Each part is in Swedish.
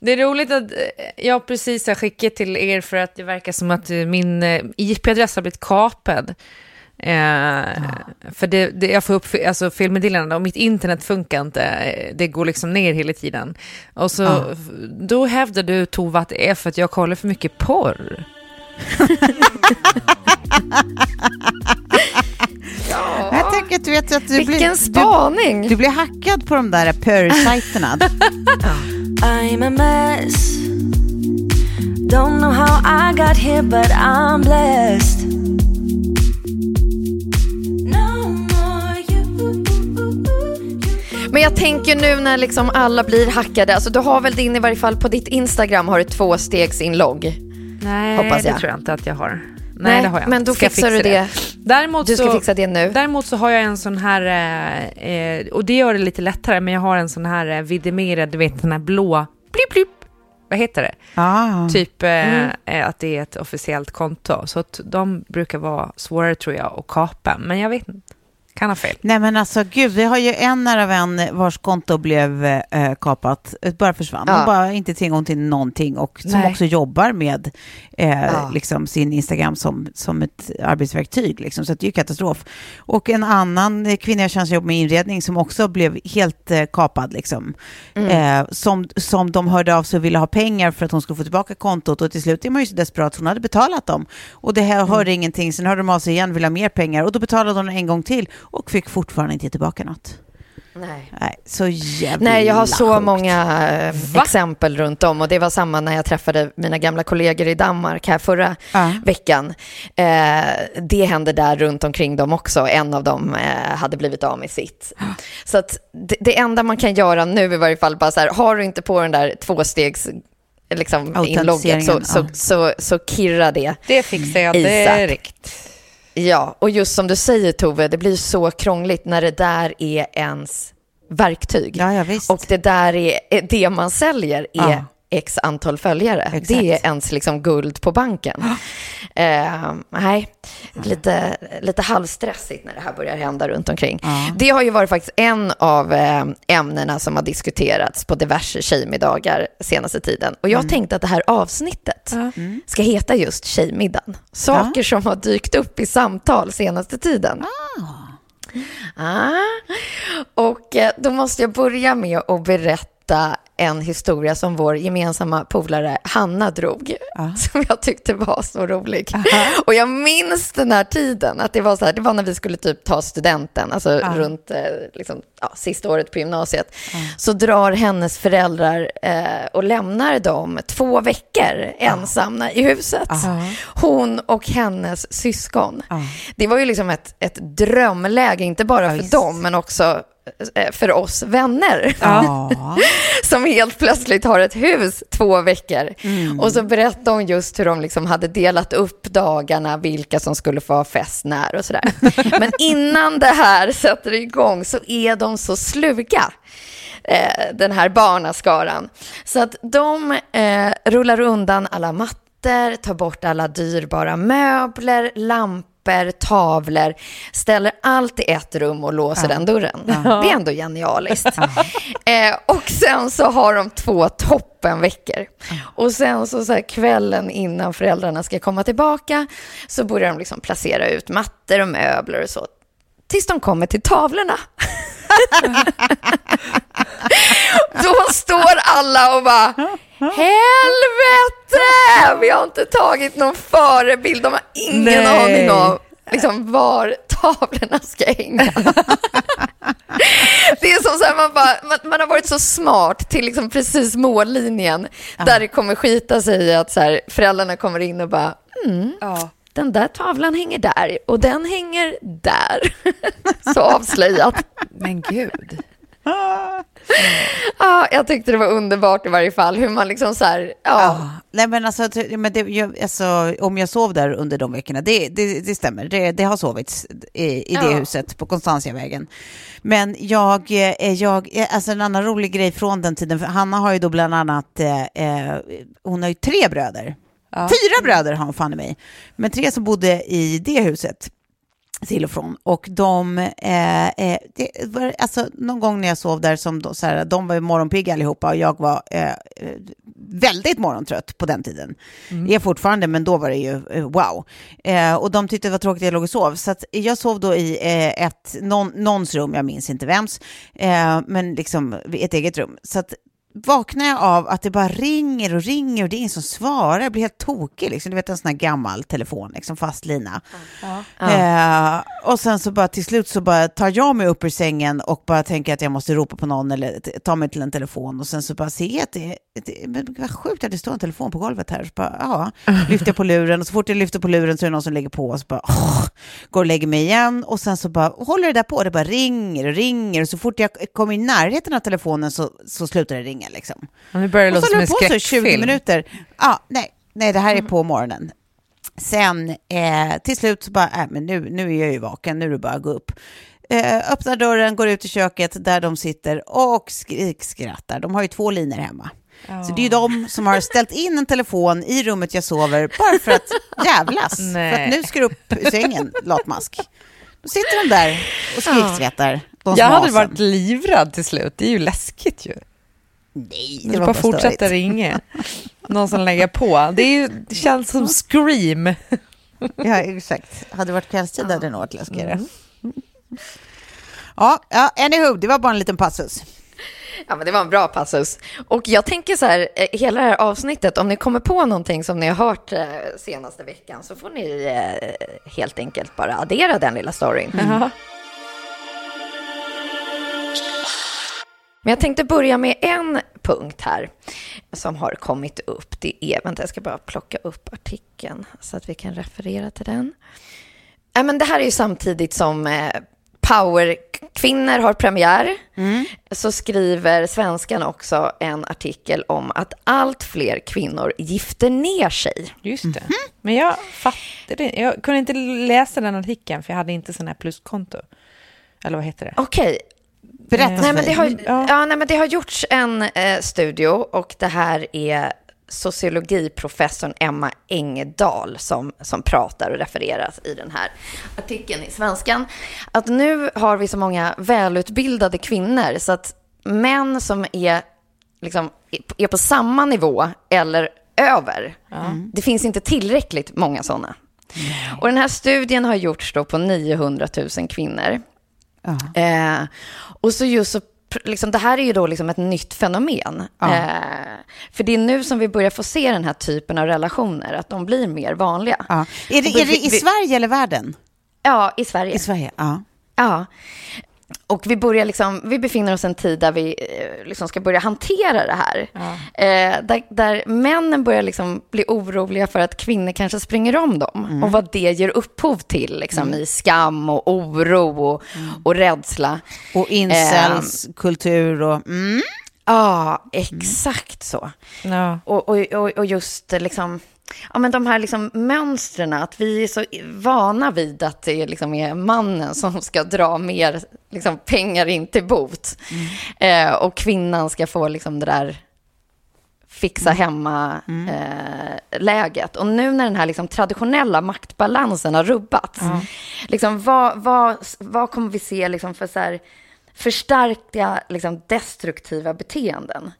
Det är roligt att eh, jag precis har skickat till er för att det verkar som att eh, min eh, IP-adress har blivit kapad. Eh, ja. För det, det, jag får upp alltså, felmeddelanden och mitt internet funkar inte. Det går liksom ner hela tiden. Och så, ja. då hävdar du Tova att det är för att jag kollar för mycket porr. Ja. Jag tänker att du vet att du Vilken blir, spaning! Du, du blir hackad på de där porr-sajterna. I'm a mess Don't know how I got here but I'm blessed Men jag tänker nu när liksom alla blir hackade, alltså du har väl din i varje fall på ditt Instagram har du tvåstegsinlogg? Nej, hoppas jag. det tror jag inte att jag har. Nej, Nej det har jag men då ska fixar du det. det. Däremot du ska så, fixa det nu. Däremot så har jag en sån här, eh, eh och det gör det lite lättare, men jag har en sån här eh, vidimerad, du vet den här blå, blipp blipp, vad heter det? Ah. Typ eh, mm. eh, att det är ett officiellt konto. Så att de brukar vara svårare tror jag att kapa, men jag vet inte. Kan ha fel. Nej men alltså gud, vi har ju en nära vän vars konto blev eh, kapat, bara försvann. Ja. Hon bara inte tillgång till någonting och som Nej. också jobbar med eh, ja. liksom sin Instagram som, som ett arbetsverktyg. Liksom. Så det är ju katastrof. Och en annan kvinna jag känner som jobbar med inredning som också blev helt eh, kapad. Liksom. Mm. Eh, som, som de hörde av sig och ville ha pengar för att hon skulle få tillbaka kontot och till slut är man ju så desperat hon hade betalat dem. Och det här mm. hörde ingenting, sen hörde de av sig igen och ville ha mer pengar och då betalade hon en gång till och fick fortfarande inte tillbaka något. Nej. Nej, så jävla Nej, jag har så sjukt. många eh, Va? exempel runt om och det var samma när jag träffade mina gamla kollegor i Danmark här förra ja. veckan. Eh, det hände där runt omkring dem också. En av dem eh, hade blivit av med sitt. Ja. Så att det, det, enda man kan göra nu i varje fall, bara så här, har du inte på den där tvåstegs liksom, inlogget så, så, så, så kirra det. Det fixar jag direkt. Ja, och just som du säger Tove, det blir så krångligt när det där är ens verktyg. Ja, ja. Och det där är det man säljer är ja. X antal följare. Exakt. Det är ens liksom guld på banken. Uh, nej, lite, lite halvstressigt när det här börjar hända runt omkring. Ja. Det har ju varit faktiskt en av eh, ämnena som har diskuterats på diverse tjejmiddagar senaste tiden. Och jag mm. tänkte att det här avsnittet mm. ska heta just Tjejmiddagen. Saker som har dykt upp i samtal senaste tiden. Ah. Ah. Och eh, då måste jag börja med att berätta en historia som vår gemensamma polare Hanna drog, ah. som jag tyckte var så rolig. Aha. Och jag minns den här tiden, att det var, så här, det var när vi skulle typ ta studenten, alltså ah. runt eh, liksom, ja, sista året på gymnasiet. Ah. Så drar hennes föräldrar eh, och lämnar dem två veckor ensamma i huset. Hon och hennes syskon. Det var ju liksom ett, ett drömläge, inte bara för dem, men också för oss vänner. Ja. som helt plötsligt har ett hus två veckor. Mm. Och så berättade hon just hur de liksom hade delat upp dagarna, vilka som skulle få ha fest när och sådär. Men innan det här sätter igång så är de så sluga eh, den här barnaskaran. Så att de eh, rullar undan alla mattor, tar bort alla dyrbara möbler, lampor tavlor, ställer allt i ett rum och låser ja. den dörren. Ja. Det är ändå genialiskt. eh, och sen så har de två toppenveckor. Och sen så, så här, kvällen innan föräldrarna ska komma tillbaka så börjar de liksom placera ut mattor och möbler och så. Tills de kommer till tavlorna. Då står alla och bara, helvete! Vi har inte tagit någon förebild. De har ingen Nej. aning om liksom, var tavlorna ska hänga. det är som så här, man, bara, man, man, har varit så smart till liksom precis mållinjen, ja. där det kommer skita sig i att så här, föräldrarna kommer in och bara, mm, ja den där tavlan hänger där och den hänger där. Så avslöjat. Men gud. Ja, jag tyckte det var underbart i varje fall, hur man liksom så här, ja. ja nej men alltså, men det, jag, alltså, om jag sov där under de veckorna, det, det, det stämmer, det, det har sovits i, i det ja. huset på Konstantiavägen. Men jag, eh, jag, eh, alltså en annan rolig grej från den tiden, för Hanna har ju då bland annat, eh, eh hon har ju tre bröder. Fyra bröder har hon fan i mig. Men tre som bodde i det huset till och från. Och de, eh, eh, det var, alltså någon gång när jag sov där, som då, så här, de var morgonpigga allihopa och jag var eh, väldigt morgontrött på den tiden. Mm. Är fortfarande, men då var det ju eh, wow. Eh, och de tyckte det var tråkigt att jag låg och sov. Så jag sov då i eh, ett, någon, någons rum, jag minns inte vems, men liksom ett eget rum. Så att vaknar jag av att det bara ringer och ringer och det är ingen som svarar. Jag blir helt tokig. Liksom. Du vet en sån här gammal telefon, liksom fast lina. Ja. Eh, och sen så bara till slut så bara tar jag mig upp ur sängen och bara tänker att jag måste ropa på någon eller ta mig till en telefon och sen så bara ser jag att det, det, men vad sjukt att det står en telefon på golvet här. Så bara, ja, lyfter jag på luren och så fort jag lyfter på luren så är det någon som lägger på och så bara åh, går och lägger mig igen och sen så bara håller det där på, det bara ringer och ringer och så fort jag kommer i närheten av telefonen så, så slutar det ringa liksom. Och nu börjar det låta som en skräckfilm. så 20 minuter. Ja, nej, nej, det här är på morgonen. Sen eh, till slut så bara, äh, men nu, nu är jag ju vaken, nu är det bara att gå upp. Eh, öppnar dörren, går ut i köket där de sitter och skrikskrattar. De har ju två linor hemma. Oh. Så det är ju de som har ställt in en telefon i rummet jag sover bara för att jävlas. Nej. För att nu ska du upp ur sängen, latmask. Då sitter de där och skrikskrattar. Jag hade varit livrädd till slut. Det är ju läskigt ju. Nej, det, det var bara fortsätta ringa. Någon som lägger på. Det, är ju, det känns som Scream. ja, exakt. Hade det varit kvällstid hade det nog varit läskigare. Mm. Ja, ja, anywho, det var bara en liten passus. Ja, men det var en bra passus. Och jag tänker så här, eh, hela det här avsnittet, om ni kommer på någonting som ni har hört eh, senaste veckan så får ni eh, helt enkelt bara addera den lilla storyn. Mm. Men jag tänkte börja med en punkt här som har kommit upp. Det är, vänta jag ska bara plocka upp artikeln så att vi kan referera till den. Ja, men det här är ju samtidigt som eh, Powerkvinnor har premiär. Mm. Så skriver Svenskan också en artikel om att allt fler kvinnor gifter ner sig. Just det. Mm. Men jag fattade Jag kunde inte läsa den artikeln för jag hade inte sån här pluskonto. Eller vad heter det? Okej, Berätta nej, men det har, ja. nej, men det har gjorts en eh, studio och det här är sociologiprofessorn Emma Engedal som, som pratar och refereras i den här artikeln i Svenskan. Att nu har vi så många välutbildade kvinnor så att män som är, liksom, är på samma nivå eller över, mm. det finns inte tillräckligt många sådana. Mm. Och den här studien har gjorts då på 900 000 kvinnor. Eh, och så just så, liksom, det här är ju då liksom ett nytt fenomen. Eh, för det är nu som vi börjar få se den här typen av relationer, att de blir mer vanliga. Är, det, är det i Sverige eller världen? Ja, i Sverige. I Sverige, ja. Ja. Och vi, börjar liksom, vi befinner oss i en tid där vi eh, liksom ska börja hantera det här. Ja. Eh, där, där männen börjar liksom bli oroliga för att kvinnor kanske springer om dem. Mm. Och vad det ger upphov till liksom, mm. i skam och oro och, mm. och rädsla. Och incelskultur och... Mm. Ja, exakt så. Ja. Och, och, och, och just liksom ja, men de här liksom mönstren, att vi är så vana vid att det liksom är mannen som ska dra mer liksom, pengar in till bot. Mm. Eh, och kvinnan ska få liksom det där fixa mm. hemma-läget. Mm. Eh, och nu när den här liksom, traditionella maktbalansen har rubbats, liksom, vad, vad, vad kommer vi se liksom, för så här, förstärka liksom, destruktiva beteenden.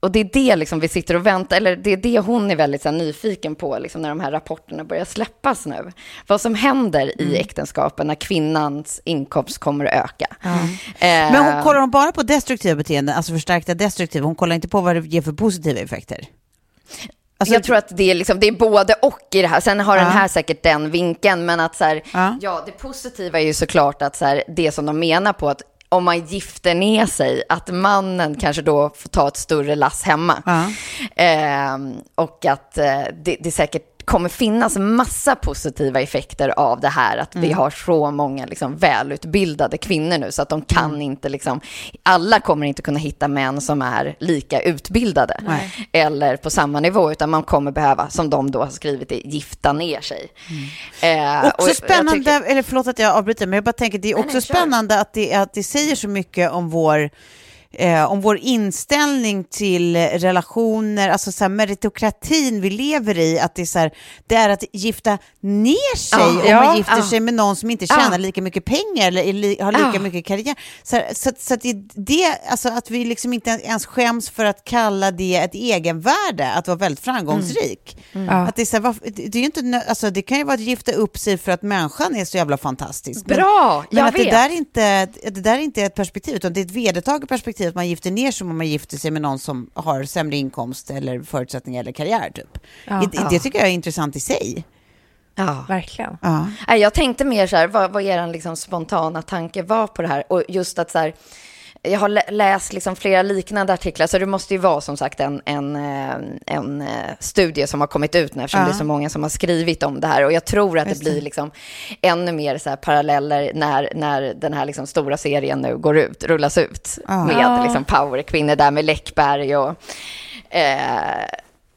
Och det är det liksom, vi sitter och väntar, eller det är det hon är väldigt här, nyfiken på liksom, när de här rapporterna börjar släppas nu. Vad som händer mm. i äktenskapen när kvinnans inkomst kommer att öka. Mm. Eh, Men hon kollar hon bara på destruktiva beteenden, alltså förstärkta destruktiva, hon kollar inte på vad det ger för positiva effekter? Alltså, jag tror att det är, liksom, det är både och i det här. Sen har ja. den här säkert den vinkeln, men att så här, ja. ja. det positiva är ju såklart att så här, det som de menar på att om man gifter ner sig, att mannen kanske då får ta ett större lass hemma. Ja. Eh, och att eh, det, det säkert kommer finnas massa positiva effekter av det här, att mm. vi har så många liksom, välutbildade kvinnor nu, så att de kan mm. inte, liksom, alla kommer inte kunna hitta män som är lika utbildade, Nej. eller på samma nivå, utan man kommer behöva, som de då har skrivit, det, gifta ner sig. Mm. Eh, också spännande, tycker... eller förlåt att jag avbryter, men jag bara tänker, det är också Nej, spännande att det, att det säger så mycket om vår eh, om vår inställning till relationer, alltså så här, meritokratin vi lever i, att det är, så här, det är att gifta ner sig ja, om ja, man gifter ja. sig med någon som inte tjänar lika mycket pengar eller har lika mycket karriär. Så, så, så att, det, alltså att vi liksom inte ens skäms för att kalla det ett egenvärde, att vara väldigt framgångsrik. Mm. Mm. Att det, är så här, det, är inte, alltså, det kan ju vara att gifta upp sig för att människan är så jävla fantastisk. Bra, men, men att vet. Det där, inte, det där är inte ett perspektiv, utan det är ett vedertaget perspektiv perspektiv att man gifter ner sig om man gifter sig med någon som har sämre inkomst eller förutsättningar eller karriär. Typ. Ja, det, ja. det tycker jag är intressant i sig. Ja, verkligen. Ja. Jag tänkte mer så här, vad, vad er liksom spontana tanke var på det här? Och just att så här, jag har läst liksom flera liknande artiklar, så det måste ju vara som sagt en, en, eh, en eh, studie som har kommit ut nu, eftersom ja. det är så många som har skrivit om det här. Och jag tror att det blir liksom ännu mer så paralleller när, när den här liksom stora serien nu går ut, rullas ut, ja. med liksom powerkvinnor där med Läckberg och... Eh,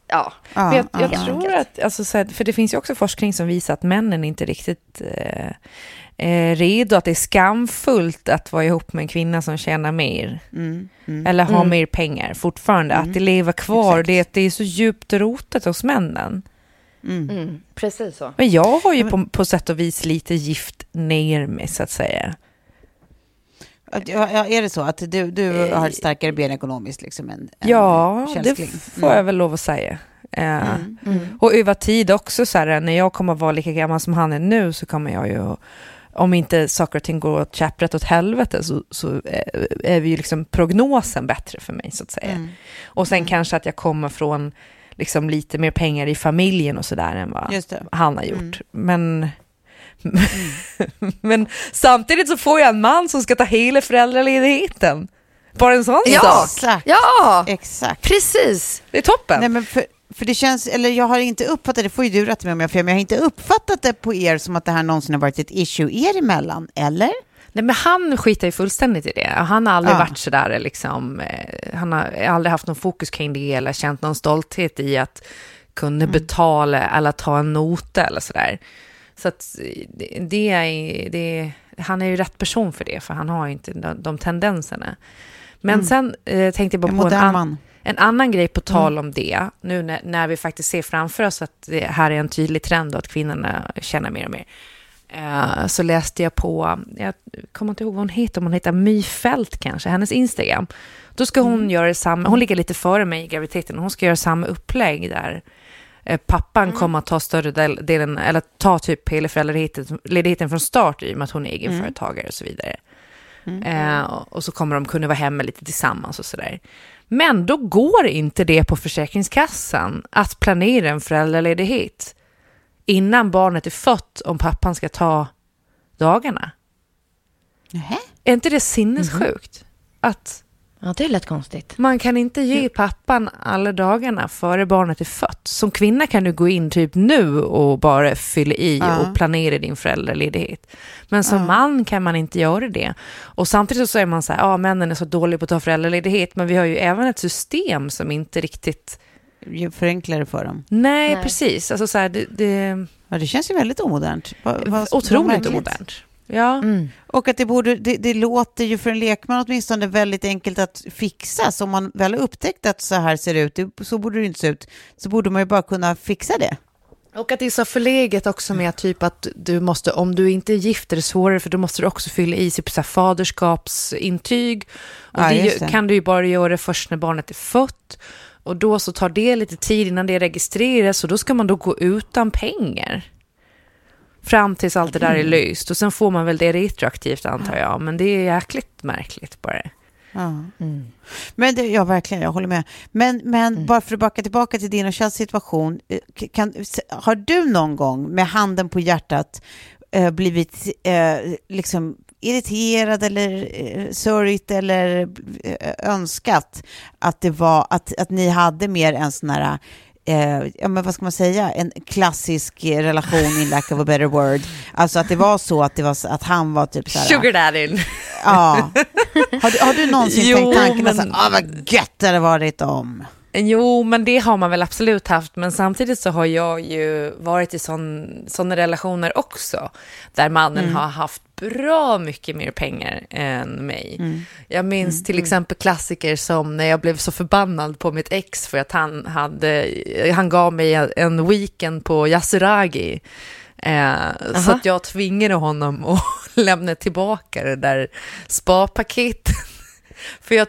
ja. ja. jag, jag tror att, alltså, för det finns ju också forskning som visar att männen inte riktigt eh, eh, redo, att det är skamfullt att vara ihop med en kvinna som tjänar mer. Mm, mm, eller har mm. mer pengar fortfarande. Att mm. det lever kvar, det, det är så djupt rotat hos männen. Mm. Mm, precis så. Men jag har ju på, på sätt och vis lite gift ner mig, så att säga. Ja, är det så att du, du har ett starkare ben ekonomiskt? Liksom, än, ja, det får jag väl lov att säga. Eh, mm, mm. Och över tid också, så här, när jag kommer att vara lika gammal som han är nu så kommer jag ju om inte saker och ting går åt käpprätt åt helvete så, så är vi ju liksom prognosen bättre för mig så att säga. Mm. Och sen mm. kanske att jag kommer från liksom lite mer pengar i familjen och sådär än vad han har gjort. Mm. Men mm. men samtidigt så får jag en man som ska ta hela föräldraledigheten. Bara en sån ja, sak. Ja, exakt. Precis. Det är toppen. Nej, men för, för det känns, eller jag har inte uppfattat, det får ju du rätta mig om jag har fel, men jag har inte uppfattat det på er som att det här någonsin har varit ett issue er emellan, eller? Nej, men han skiter ju fullständigt i det. Han har aldrig ja. varit sådär, liksom, eh, han har aldrig haft någon fokus kring det eller känt någon stolthet i att kunna mm. betala eller ta en nota eller sådär. Så att det, det är, det, han är ju rätt person för det, för han har inte de, de tendenserna. Men mm. sen eh, tänkte jag bara en på en annan... En annan grej på tal mm. om det, nu när, när, vi faktiskt ser framför oss att det här är en tydlig trend och att kvinnorna tjänar mer och mer, eh, så läste jag på, jag kommer inte ihåg vad hon heter, om hon heter My Fält kanske, hennes Instagram. Då ska hon mm. göra samma, hon ligger lite före mig i graviditeten, hon ska göra samma upplägg där eh, pappan mm. kommer att ta större del, delen, eller ta typ hela föräldraledigheten från start i och med att hon är egenföretagare och så vidare. Mm. Eh, och så kommer de kunna vara hemma lite tillsammans och sådär. Men då går inte det på Försäkringskassan att planera en föräldraledighet innan barnet är fött om pappan ska ta dagarna. Nähä? Är inte det sinnessjukt? Mm. Att Ja, det är lätt konstigt. Man kan inte ge pappan alla dagarna före barnet är fött. Som kvinna kan du gå in typ nu och bara fylla i ja. och planera din föräldraledighet. Men som ja. man kan man inte göra det. Och samtidigt så är man så här, ja männen är så dåliga på att ta föräldraledighet, men vi har ju även ett system som inte riktigt förenklar det för dem. Nej, Nej. precis. Alltså så här, det, det... Ja, det känns ju väldigt omodernt. Otroligt omodernt. Ja. Mm. Och att det, borde, det, det, låter ju för en lekman åtminstone väldigt enkelt att fixa. Så om man väl har upptäckt att så här ser det ut, så borde det inte se ut, så borde man ju bara kunna fixa det. Och att det är så förlegat också med typ att du måste, om du inte är gift är det svårare för då måste du också fylla i sig på faderskapsintyg. Och ja, det, det kan du ju bara göra först när barnet är fött. Och då så tar det lite tid innan det registreras och då ska man då gå utan pengar. Fram tills allt det där är löst. Och sen får man väl det retroaktivt antar jag. Men det är jäkligt märkligt bara. Ja. Mm. Men det, ja, verkligen, jag håller med. Men, men mm. bara för att backa tillbaka till din och Kjells situation. Eh, kan, har du någon gång med handen på hjärtat eh, blivit eh, liksom irriterad eller eh, sörjt eller eh, önskat att det var att, att ni hade mer en sån här eh, ja, men vad ska man säga, en klassisk relation in lack of a better word. Alltså att det var så att, det var, att han var typ så här... Sugar daddyn. Ja. Har du, har du någonsin jo, tänkt tanken men... att ah, vad gött det hade varit om? Jo, men det har man väl absolut haft. Men samtidigt så har jag ju varit i sådana relationer också. Där mannen mm. har haft bra mycket mer pengar än mig. Mm. Jag minns mm. till mm. exempel klassiker som när jag blev så förbannad på mitt ex för att han, hade, han gav mig en weekend på Yasuragi. Eh, så att jag tvingade honom att lämna tillbaka det där spapaketet för jag,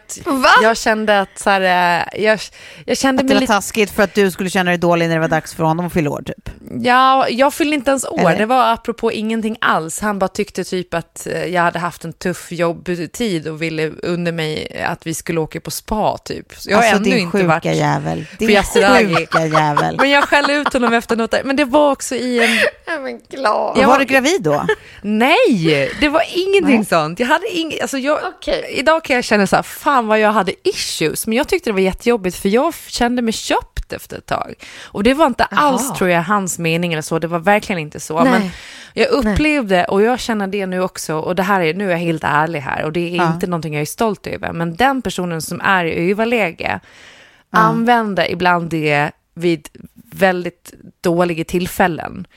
jag kände att så här, eh, jag, jag kände att det var lite... taskigt för att du skulle känna dig dålig när det var dags för honom att fylla år typ? Ja, jag fyllde inte ens år. Eller? Det var apropå ingenting alls. Han bara tyckte typ att eh, jag hade haft en tuff jobbtid och ville under mig att vi skulle åka på spa typ. Så jag alltså, har ännu din inte varit jävel. Din sjuka jävel. Men jag skällde ut honom efter något Men det var också i en... Men glad. Jag var... var du gravid då? Nej, det var ingenting Nej. sånt. Jag hade ing... alltså jag... Okay. Idag kan jag känna så här, fan vad jag hade issues. Men jag tyckte det var jättejobbigt för jag kände mig köpt efter ett tag. Och det var inte Aha. alls tror jag hans mening eller så, det var verkligen inte så. Nej. Men jag upplevde, Nej. och jag känner det nu också, och det här är, nu är jag helt ärlig här, och det är ja. inte någonting jag är stolt över, men den personen som är i överläge ja. använder ibland det vid väldigt dåliga tillfällen.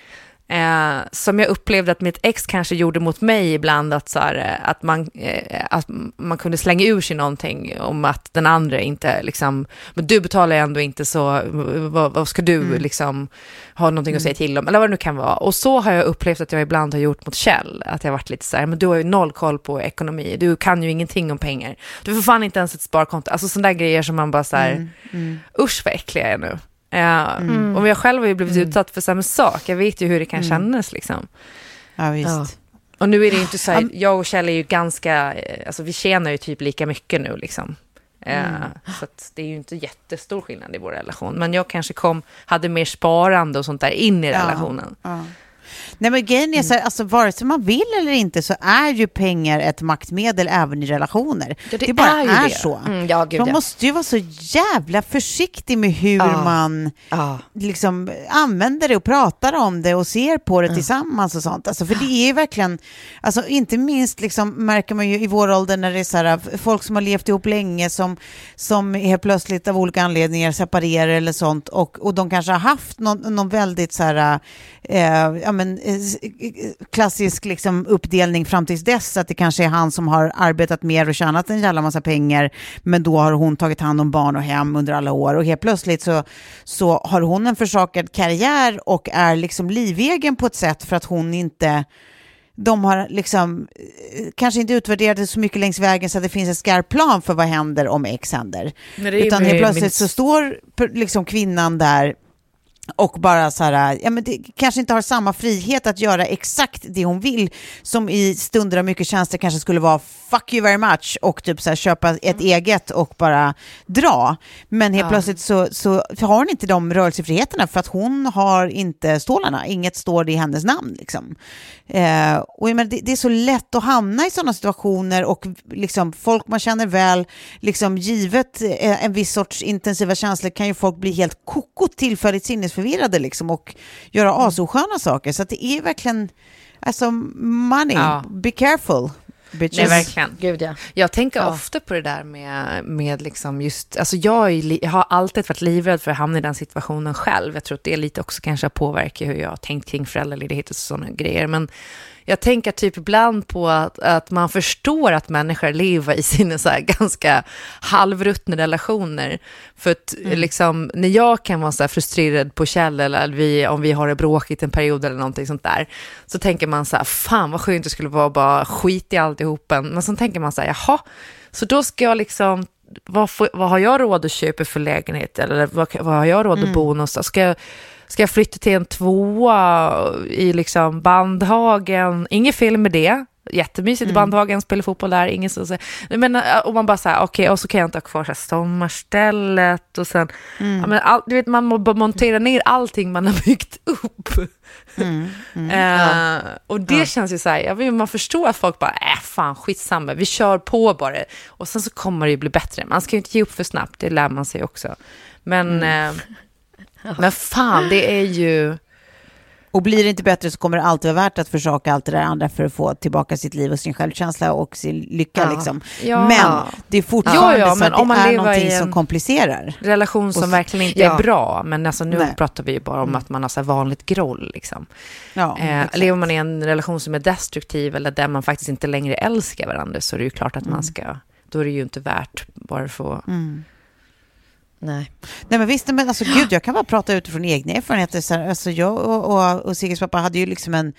Eh, som jag upplevde att mitt ex kanske gjorde mot mig ibland, att, så här, eh, att, man, eh, att man kunde slänga ur sig någonting om att den andra inte, liksom, men du betalar ändå inte så, vad, vad ska du mm. liksom ha någonting mm. att säga till om, eller vad det nu kan vara. Och så har jag upplevt att jag ibland har gjort mot Kjell, att jag har varit lite så här, men du har ju noll koll på ekonomi, du kan ju ingenting om pengar, du får fan inte ens ett sparkonto, alltså sådana där grejer som man bara så här, mm. Mm. usch vad äckliga jag är nu. Mm. Och jag själv har ju blivit mm. utsatt för samma sak. Jag vet ju hur det kan mm. kännas liksom. Ja, visst. Ja. Och nu är det inte så här, jag och Kjell är ju ganska, eh, alltså vi tjänar ju typ lika mycket nu liksom. Mm. Så det är ju inte jättestor skillnad i vår relation. Men jag kanske kom, hade mer sparande och sånt där in i relationen. Ja, ja. Nej men grejen är så här, alltså, vare sig man vill eller inte så är ju pengar ett maktmedel även i relationer. Ja, det, det bara är, är så. Mm, ja, gud, man ja. måste ju vara så jävla försiktig med hur ah. man ah. Liksom, använder det och pratar om det och ser på det mm. tillsammans och sånt. Alltså, för det är ju verkligen, alltså, inte minst liksom, märker man ju i vår ålder när det är så här, folk som har levt ihop länge som, som helt plötsligt av olika anledningar separerar eller sånt och, och de kanske har haft någon, någon väldigt så här, eh, men, eh, klassisk liksom, uppdelning fram tills dess, att det kanske är han som har arbetat mer och tjänat en jävla massa pengar, men då har hon tagit hand om barn och hem under alla år och helt plötsligt så, så har hon en försakad karriär och är liksom livegen på ett sätt för att hon inte de har liksom eh, kanske inte utvärderat det så mycket längs vägen så att det finns en skarp plan för vad händer om X händer. Utan helt plötsligt så står liksom kvinnan där och bara så här, ja men det kanske inte har samma frihet att göra exakt det hon vill som i stunder av mycket tjänster kanske skulle vara fuck you very much och typ så här, köpa ett mm. eget och bara dra. Men helt ja. plötsligt så, så har hon inte de rörelsefriheterna för att hon har inte stålarna, inget står i hennes namn. Liksom. Eh, och men det, det, är så lätt att hamna i sådana situationer och liksom, folk man känner väl, liksom, givet eh, en viss sorts intensiva känslor kan ju folk bli helt koko tillfälligt sinnesförvirrade liksom, och göra mm. asosköna saker. Så det är verkligen, alltså money, ja. be careful. Bitches. Nej, verkligen. Gud, ja. Jag tänker ja. ofta på det där med, med liksom just, alltså jag, är, jag har alltid varit livrädd för att hamna i den situationen själv. Jag tror att det lite också kanske påverkar hur jag har tänkt kring föräldraledighet och sådana grejer. Men jag tänker typ ibland på att, att man förstår att människor lever i sina så ganska halvruttna relationer. För att mm. liksom, när jag kan vara så frustrerad på Kjell eller vi, om vi har det bråkigt en period eller någonting sånt där, så tänker man så här, fan vad skönt det skulle vara bara skit i alltihopen. Men så tänker man så här, jaha, så då ska jag liksom vad, får, vad, har jag råd att köpa för lägenhet? Eller vad, vad har jag råd att mm. bo någonstans? Ska jag, ska jag flytta till en tvåa i liksom Bandhagen? Inget fel med det. Jättemysigt mm. i Bandhagen, spela fotboll där, ingen så Men och man bara så här, okej, okay, och så kan jag inte ha kvar så här sommarstället och sen, mm. ja, men all, du vet, man monterar ner allting man har byggt upp. Mm. Mm. uh, och det ja. känns ju så här, jag vill, man förstår att folk bara, äh fan skitsamma, vi kör på bara. Och sen så kommer det ju bli bättre. Man ska ju inte ge upp för snabbt, det lär man sig också. Men uh, men fan, det är ju... Och blir det inte bättre så kommer det alltid vara värt att försaka allt det där andra för att få tillbaka sitt liv och sin självkänsla och sin lycka. Ja. Liksom. Ja. Men det är fortfarande ja, så att det är någonting som komplicerar. relation som och, verkligen inte är bra, men alltså nu Nej. pratar vi ju bara om mm. att man har så vanligt groll. Liksom. Ja, eh, lever man i en relation som är destruktiv eller där man faktiskt inte längre älskar varandra så är det ju klart att mm. man ska, då är det ju inte värt bara för att mm Nej. Nej men visst, men alltså gud, jag kan bara prata utifrån egna erfarenheter. Så här, alltså jag och, och, och Sigges pappa hade ju liksom en,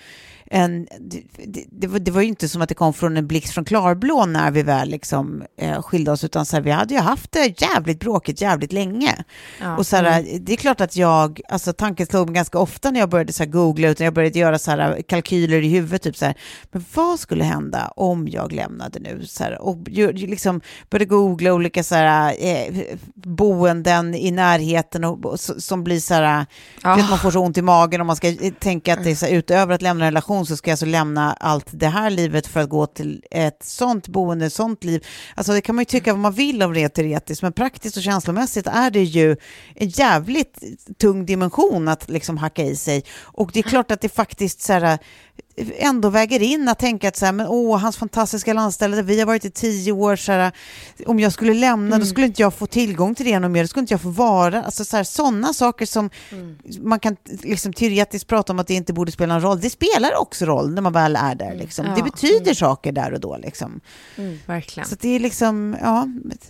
en, det, det, var, det var ju inte som att det kom från en blixt från klarblå när vi väl liksom, eh, skilde oss, utan så här, vi hade ju haft det jävligt bråkigt jävligt länge. Ja. Och så här, mm. det är klart att jag, alltså tanken slog mig ganska ofta när jag började så här, googla, utan jag började göra så här, kalkyler i huvudet, typ så här, men vad skulle hända om jag lämnade nu? Så här, och liksom började googla olika så här, eh, boenden i närheten och, och, som blir så här, oh. att man får så ont i magen om man ska eh, tänka att det är så här, utöver att lämna en relation pension så ska jag alltså lämna allt det här livet för att gå till ett sånt boende, ett sånt liv. Alltså det kan man ju tycka vad man vill om det teoretiskt, men praktiskt och känslomässigt är det ju en jävligt tung dimension att liksom hacka i sig. Och det är klart att det faktiskt så här, ändå väger in att tänka att så här, men, åh, hans fantastiska landställe vi har varit i tio år, så här, om jag skulle lämna mm. då skulle inte jag få tillgång till det någon mer, då skulle inte jag få vara, alltså så här, sådana saker som mm. man kan liksom teoretiskt prata om att det inte borde spela någon roll, det spelar också roll när man väl är där, mm. liksom. Ja. det betyder mm. saker där och då. Liksom. Mm, verkligen. Så det är liksom, ja,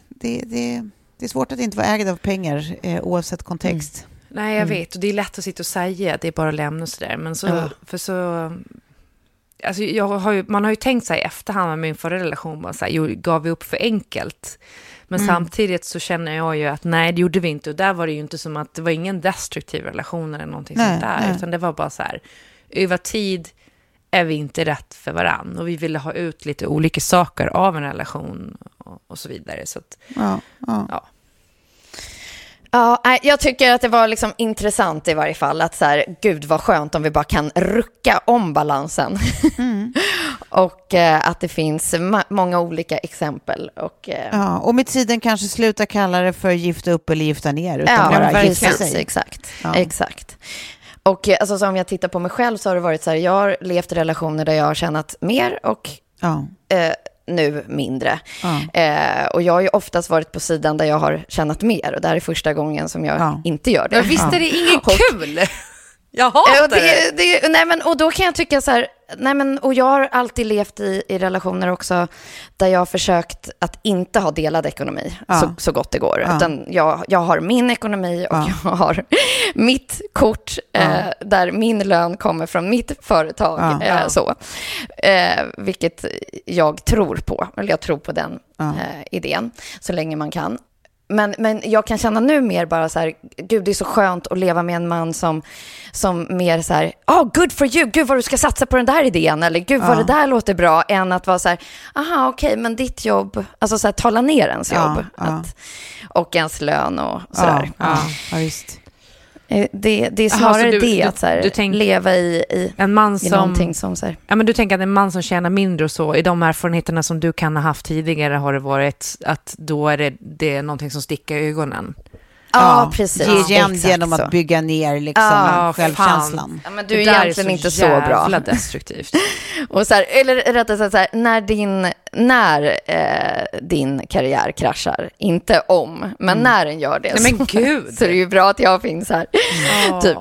det, det, det är svårt att inte vara ägd av pengar eh, oavsett kontext. Nej, jag vet. Och det är lätt att sitta och säga att det är bara att lämna och sådär. Men så, ja. för så Alltså jag har ju, man har ju tänkt sig i efterhand med min förra relation, bara så här, gav vi upp för enkelt? Men mm. samtidigt så känner jag ju att nej, det gjorde vi inte. Och där var det ju inte som att det var ingen destruktiv relation eller någonting nej, sånt där. Nej. Utan det var bara så här, över tid är vi inte rätt för varann. Och vi ville ha ut lite olika saker av en relation och, och så vidare. Så att, ja, ja. ja. Ja, jag tycker att det var liksom intressant i varje fall att så här, gud vad skönt om vi bara kan rucka om balansen. Mm. och eh, att det finns många olika exempel. Och, eh... ja, och med tiden kanske sluta kalla det för gifta upp eller gifta ner, utan ja, bara gifta sig. Exakt, ja. exakt. Och eh, alltså, så om jag tittar på mig själv så har det varit så här, jag har levt i relationer där jag har tjänat mer och ja. eh, nu mindre. Ja. Eh, och jag har ju oftast varit på sidan där jag har tjänat mer och det här är första gången som jag ja. inte gör det. Men visst är det inget kul? Jag hatar det. det, det nej men, och då kan jag tycka så här, nej men, och jag har alltid levt i, i relationer också där jag har försökt att inte ha delad ekonomi ja. så, så gott det går. Ja. Utan jag, jag har min ekonomi och ja. jag har mitt kort eh, där min lön kommer från mitt företag. Eh, så. Eh, vilket jag tror på, eller jag tror på den eh, idén så länge man kan. Men, men jag kan känna nu mer bara så här, gud det är så skönt att leva med en man som, som mer så här, oh good for you, gud vad du ska satsa på den där idén, eller gud vad ja. det där låter bra, än att vara så här, aha okej, okay, men ditt jobb, alltså så här, tala ner ens jobb, ja, att, och ens lön och sådär. Ja, ja, just. Eh, det, det är snarare Aha, du, det, att så här, du tänk, leva i, i, en man som, i någonting som... Så här. Ja, men du tänker att en man som tjänar mindre och så, i de erfarenheterna som du kan ha haft tidigare, har det varit att då är det, det är någonting som sticker i ögonen? Ja, precis. Ge igen genom att bygga ner liksom, ja, självkänslan. Ja, men du är egentligen är inte så bra. Det destruktivt. och så här, eller rättare sagt, så här, när din, när, eh, din karriär kraschar, inte om, men mm. när den gör det, Nej, men gud. så är det ju bra att jag finns här. Oh. typ.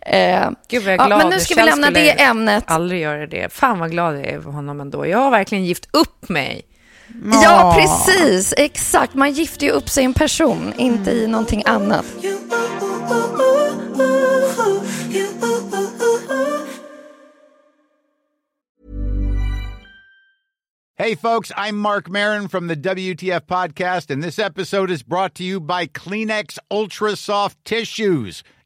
Eh, gud vad jag är glad. Ja, men nu ska vi lämna det ämnet. aldrig göra det. Fan vad glad jag är för honom ändå. Jag har verkligen gift upp mig Ja, precis. Exakt. Man gifter ju upp sig i en person, inte i någonting annat. Hey, folks, I'm Mark Marin from the WTF Podcast, and this episode is brought to you by Kleenex Ultra Soft Tissues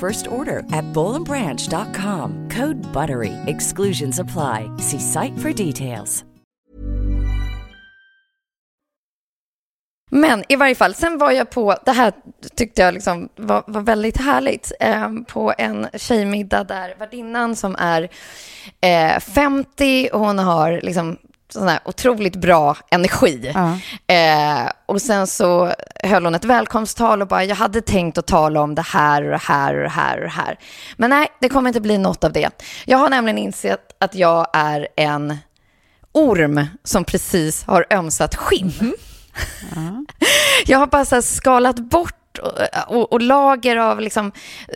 first order at bowlandbranch.com. Code BUTTERY. Exclusions apply. See site for details. Men i varje fall, sen var jag på, det här tyckte jag liksom var, var väldigt härligt, eh, på en tjejmiddag där värdinnan som är eh, 50 och hon har liksom sån här otroligt bra energi. Uh. Eh, och sen så höll hon ett välkomsttal och bara, jag hade tänkt att tala om det här och det här och det här och det här. Men nej, det kommer inte bli något av det. Jag har nämligen insett att jag är en orm som precis har ömsat skinn. Mm. Uh. jag har bara skalat bort och, och, lager av liksom,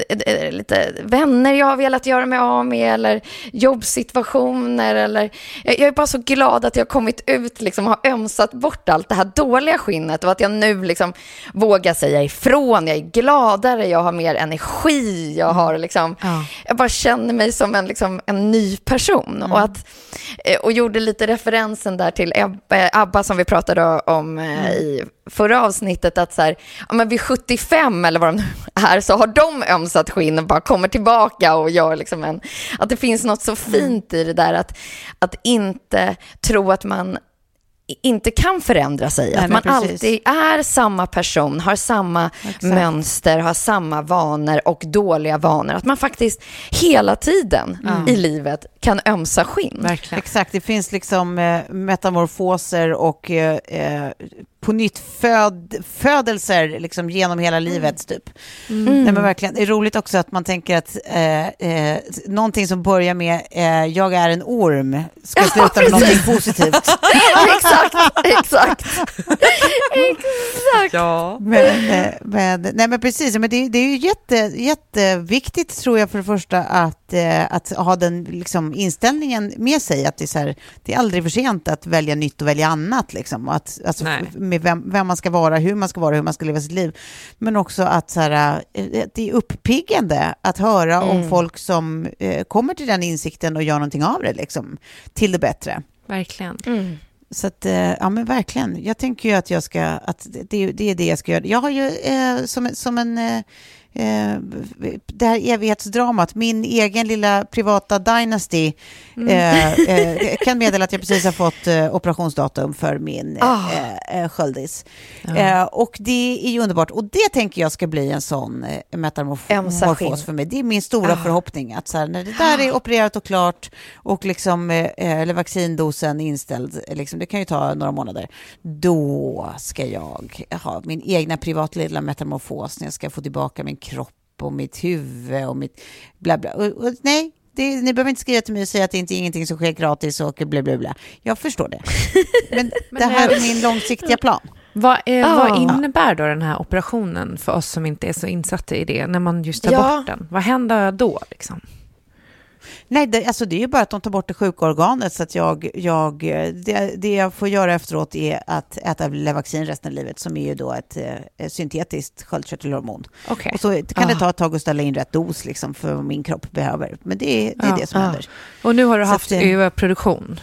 eh, eh, lite vänner jag har velat göra mig av med eller jobbsituationer. Eller, jag, är bara så glad att jag kommit ut liksom, har ömsat bort allt det här dåliga skinnet och att jag nu liksom, vågar säga ifrån. Jag är gladare, jag har mer energi, jag, har, liksom, ja. jag bara känner mig som en, liksom, en ny person. Mm. Och, att, eh, och gjorde lite referensen där till Abba som vi pratade om mm. i förra avsnittet att så här, ja, men vid 75 eller vad de nu är så har de ömsat skinn och bara kommer tillbaka och gör liksom en... Att det finns något så mm. fint i det där att, att inte tro att man inte kan förändra sig. Nej, att man alltid är samma person, har samma Exakt. mönster, har samma vanor och dåliga vanor. Att man faktiskt hela tiden mm. i livet kan ömsa skinn. Verkligen. Exakt, det finns liksom eh, metamorfoser och eh, eh på nytt föd, födelser liksom genom hela mm. livet typ. Mm. Nej, men verkligen. Det är roligt också att man tänker att eh, eh, någonting som börjar med eh, jag är en orm ska ja, sluta med någonting positivt. exakt, exakt. exakt. Ja. Men, eh, men, nej, men precis, men det, det är ju jätte, jätteviktigt tror jag för det första att, eh, att ha den liksom, liksom inställningen med sig att det är, så här, det är aldrig för sent att välja nytt och välja annat. Liksom. Att, alltså, med vem, vem, man ska vara, hur man ska vara, hur man ska leva sitt liv. Men också att så här, eh, det är uppiggande att höra mm. om folk som eh, kommer till den insikten och gör någonting av det, liksom, till det bättre. Verkligen. Mm. Så att, eh, ja men verkligen. Jag tänker ju att jag ska, att det, det är det jag ska göra. Jag har ju eh, som, som en eh, eh, det här evighetsdramat, min egen lilla privata Dynasty, mm. eh, eh, kan meddela att jag precis har fått eh, operationsdatum för min oh. sköldis. Ja. Och det är ju underbart. Och det tänker jag ska bli en sån metamorfos för mig. Det är min stora oh. förhoppning, att så här, när det där är opererat och klart och liksom, eller vaccindosen inställd, liksom, det kan ju ta några månader, då ska jag ha min egna privata lilla metamorfos när jag ska få tillbaka min kropp och mitt huvud och mitt bla bla. Och, och, nej, det, ni behöver inte skriva till mig och säga att det inte är ingenting som sker gratis och bla bla bla. Jag förstår det. Men, Men det här är min långsiktiga plan. Vad, är, ah. vad, innebär då den här operationen för oss som inte är så insatta i det, när man just tar ja. bort den? Vad händer då? Liksom? Nej, det, alltså det är ju bara att de tar bort det sjuka organet så att jag, jag det, det jag får göra efteråt är att äta Levaxin resten av livet som är ju då ett, eh, syntetiskt sköldkörtelhormon. Okay. Och så kan ah. det ta ett tag att ställa in rätt dos liksom för vad min kropp behöver. Men det, det är ah. det som ah. händer. Och nu har du så haft överproduktion?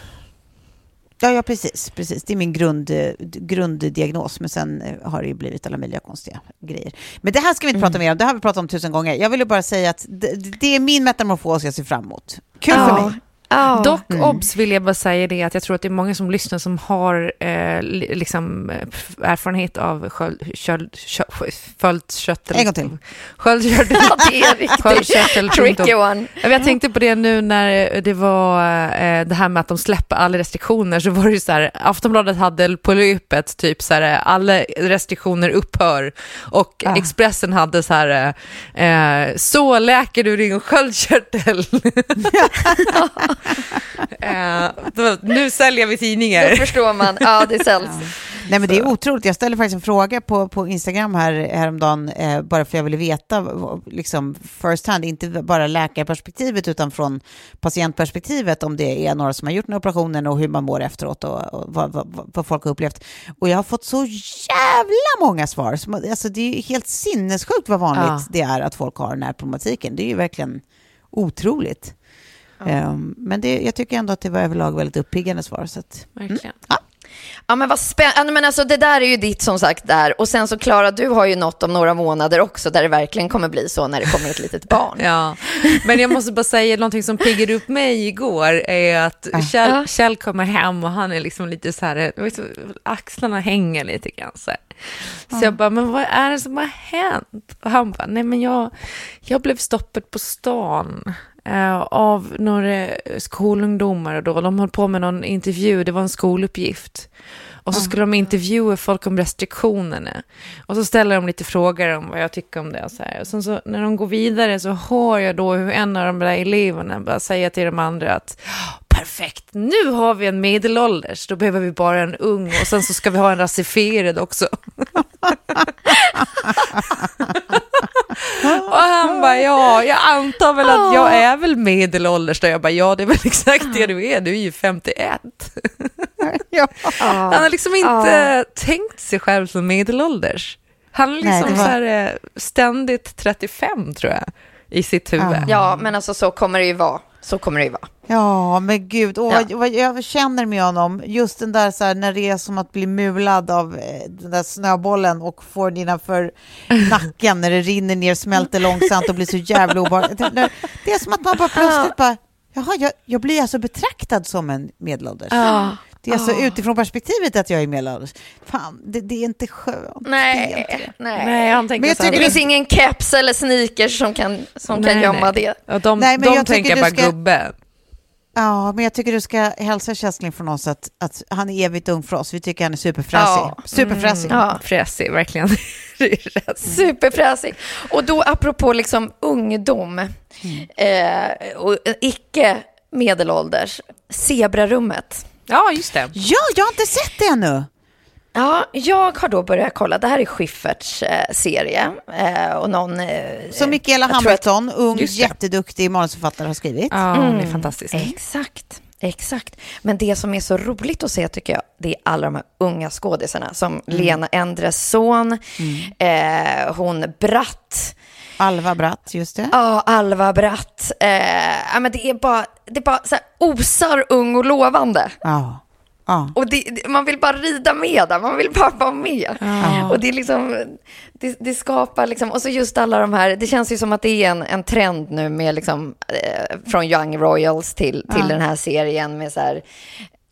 Ja, ja precis, precis. Det är min grund, grunddiagnos, men sen eh, har det ju blivit alla möjliga konstiga grejer. Men det här ska vi inte mm. prata mer om, det har vi pratat om tusen gånger. Jag ville bara säga att det, det är min metamorfos jag ser fram emot. Kul ja. för mig. Oh. Dock, mm. obs, vill jag bara säga det att jag tror att det är många som lyssnar som har eh, liksom, eh, erfarenhet av sköldkörtel. En gång till. Sköldkörtel. riktigt tricky one. Jag tänkte på det nu när det var eh, det här med att de släpper alla restriktioner, så var det ju så här, Aftonbladet hade på löpet typ så här, alla restriktioner upphör och ah. Expressen hade så här, eh, så läker du din sköldkörtel. uh, nu säljer vi tidningar. Då förstår man. Ja, det säljs. Ja. Nej, men det är otroligt. Jag ställde faktiskt en fråga på, på Instagram här häromdagen, eh, bara för jag ville veta, liksom first hand, inte bara läkarperspektivet, utan från patientperspektivet, om det är några som har gjort den operationen och hur man mår efteråt och, och vad, vad, vad, folk har upplevt. Och jag har fått så jävla många svar. Alltså, det är helt sinnessjukt vad vanligt ja. det är att folk har den här problematiken. Det är ju verkligen otroligt. Um, men det, jag tycker ändå att det var överlag väldigt uppiggande svar. Så att, mm. Verkligen. Mm, ja. Ja men vad spännande, men alltså det där är ju ditt som sagt där. Och sen så Klara, du har ju något om några månader också där det verkligen kommer bli så när det kommer ett litet barn. ja, men jag måste bara säga någonting som piggade upp mig igår är att Kjell, Kjell kommer hem och han är liksom lite så här, axlarna hänger lite grann så här. Så jag bara, men vad är det som har hänt? Och han bara, nej men jag, jag blev stoppad på stan av några skolungdomar då. De höll på med någon intervju, det var en skoluppgift. Och så skulle de intervjua folk om restriktionerna. Och så ställer de lite frågor om vad jag tycker om det. Och, så här. och sen så när de går vidare så hör jag då hur en av de där eleverna bara säger till de andra att perfekt, nu har vi en medelålders, då behöver vi bara en ung och sen så ska vi ha en rasifierad också. och han bara, ja, jag antar väl att jag är väl medelålders då. Jag bara, ja, det är väl exakt det du är, du är ju 51. ja. Han har liksom inte tänkt sig själv som medelålders. Han är liksom Nej, var... så här, eh, ständigt 35 tror jag, i sitt huvud. Ja, men alltså så kommer det ju vara. Så kommer det ju vara. Ja, men gud, åh, ja. vad, jag känner med honom. Just den där så här, när det är som att bli mulad av eh, den där snöbollen och får den innanför nacken när det rinner ner, smälter långsamt och blir så jävla obehagligt. Det, det, är som att man bara plötsligt bara, jaha, jag, jag blir alltså betraktad som en medelålders. Ja. Det är alltså oh. utifrån perspektivet att jag är medelålders. Fan, det, det, är inte skönt. Nej, inte nej. nej han tänker men jag så det finns ingen keps eller sneakers som kan, som nej, kan gömma nej. det. De nej, men de jag tänker bara ska... gubbe. Ja, men jag tycker du ska hälsa Kästling från oss att, att han är evigt ung för oss. Vi tycker han är superfräsig. Ja. Superfräsig. Mm, ja. Fräsig, verkligen. Superfräsig. Och då apropå liksom ungdom mm. eh, och icke medelålders, Zebrarummet. Ja, just det. Ja, jag har inte sett det ännu. Ja, jag har då börjat kolla. Det här är Schyfferts eh, serie. Eh, och någon, eh, Som Mikaela Hamilton, att, ung, jätteduktig manusförfattare, har skrivit. Ja, mm, det är fantastiskt. Exakt. Exakt. Men det som är så roligt att se tycker jag, det är alla de här unga skådisarna. Som mm. Lena Endres son, mm. eh, hon Bratt. Alva Bratt, just det. Ja, Alva Bratt. Eh, men det är bara, det är bara så här, osar ung och lovande. Ja. Ah. Och det, man vill bara rida med där, man vill bara vara med. Ah. Och det, är liksom, det, det, skapar liksom, och så just alla de här, det känns ju som att det är en, en trend nu med liksom, eh, från Young Royals till, till ah. den här serien med så här,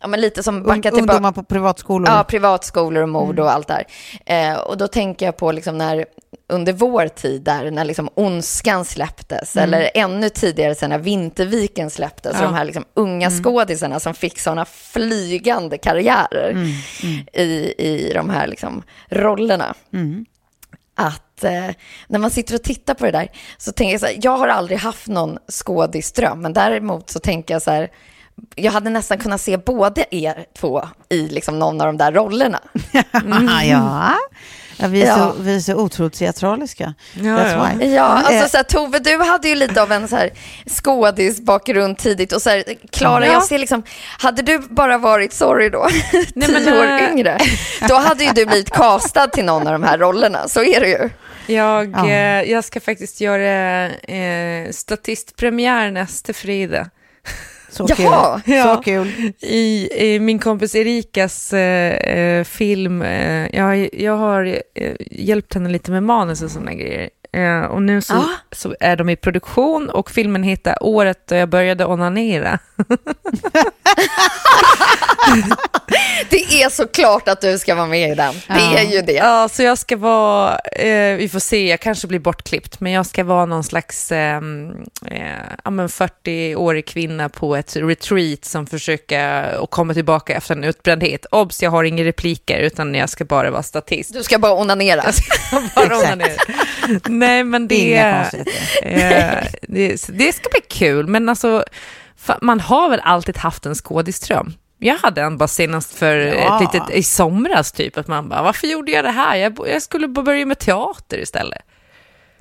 Ja, men lite som backa tillbaka. Ungdomar på privatskolor. Ja, privatskolor och mord mm. och allt där. Eh, och då tänker jag på liksom när under vår tid där, när liksom Ondskan släpptes, mm. eller ännu tidigare sen när Vinterviken släpptes, ja. de här liksom unga mm. skådisarna som fick sådana flygande karriärer mm. mm. i, i de här liksom rollerna. Mm. Att eh, när man sitter och tittar på det där så tänker jag så här, jag har aldrig haft någon skådisdröm, men däremot så tänker jag så här, jag hade nästan kunnat se både er två i liksom någon av de där rollerna. Mm. ja. Ja, vi, är ja. Så, vi är så otroligt teatraliska. Ja, ja. ja alltså, eh. så här, Tove, du hade ju lite av en så här, skådisbakgrund tidigt. Och så här, Klara, ja. jag ser liksom, hade du bara varit, sorry då, Nej, tio men, år äh... yngre, då hade ju du blivit castad till någon av de här rollerna. Så är det ju. Jag, ja. eh, jag ska faktiskt göra eh, statistpremiär nästa fredag. Så Jaha, kul. Ja. Så kul. I, I, min kompis Erikas eh, eh film, eh, jag, jag har eh, hjälpt henne lite med manus och sådana grejer. Eh, och nu så, ah. så, är de i produktion och filmen heter Året då jag började onanera. det är så klart att du ska vara med i den. Det ja. är ju det. Ja, så jag ska vara, eh, vi får se, jag kanske blir bortklippt, men jag ska vara någon slags ehm, eh, ja, 40-årig kvinna på ett retreat som försöker och komma tillbaka efter en utbrändhet. Obs, jag har inga repliker, utan jag ska bara vara statist. Du ska bara onanera. Jag ska bara onanera. Nej, men det, eh, det, det ska bli kul, men alltså, man har väl alltid haft en skådiström. Jag hade en bara senast för ja. ett litet, i somras typ, att man bara, varför gjorde jag det här? Jag, jag skulle börja med teater istället.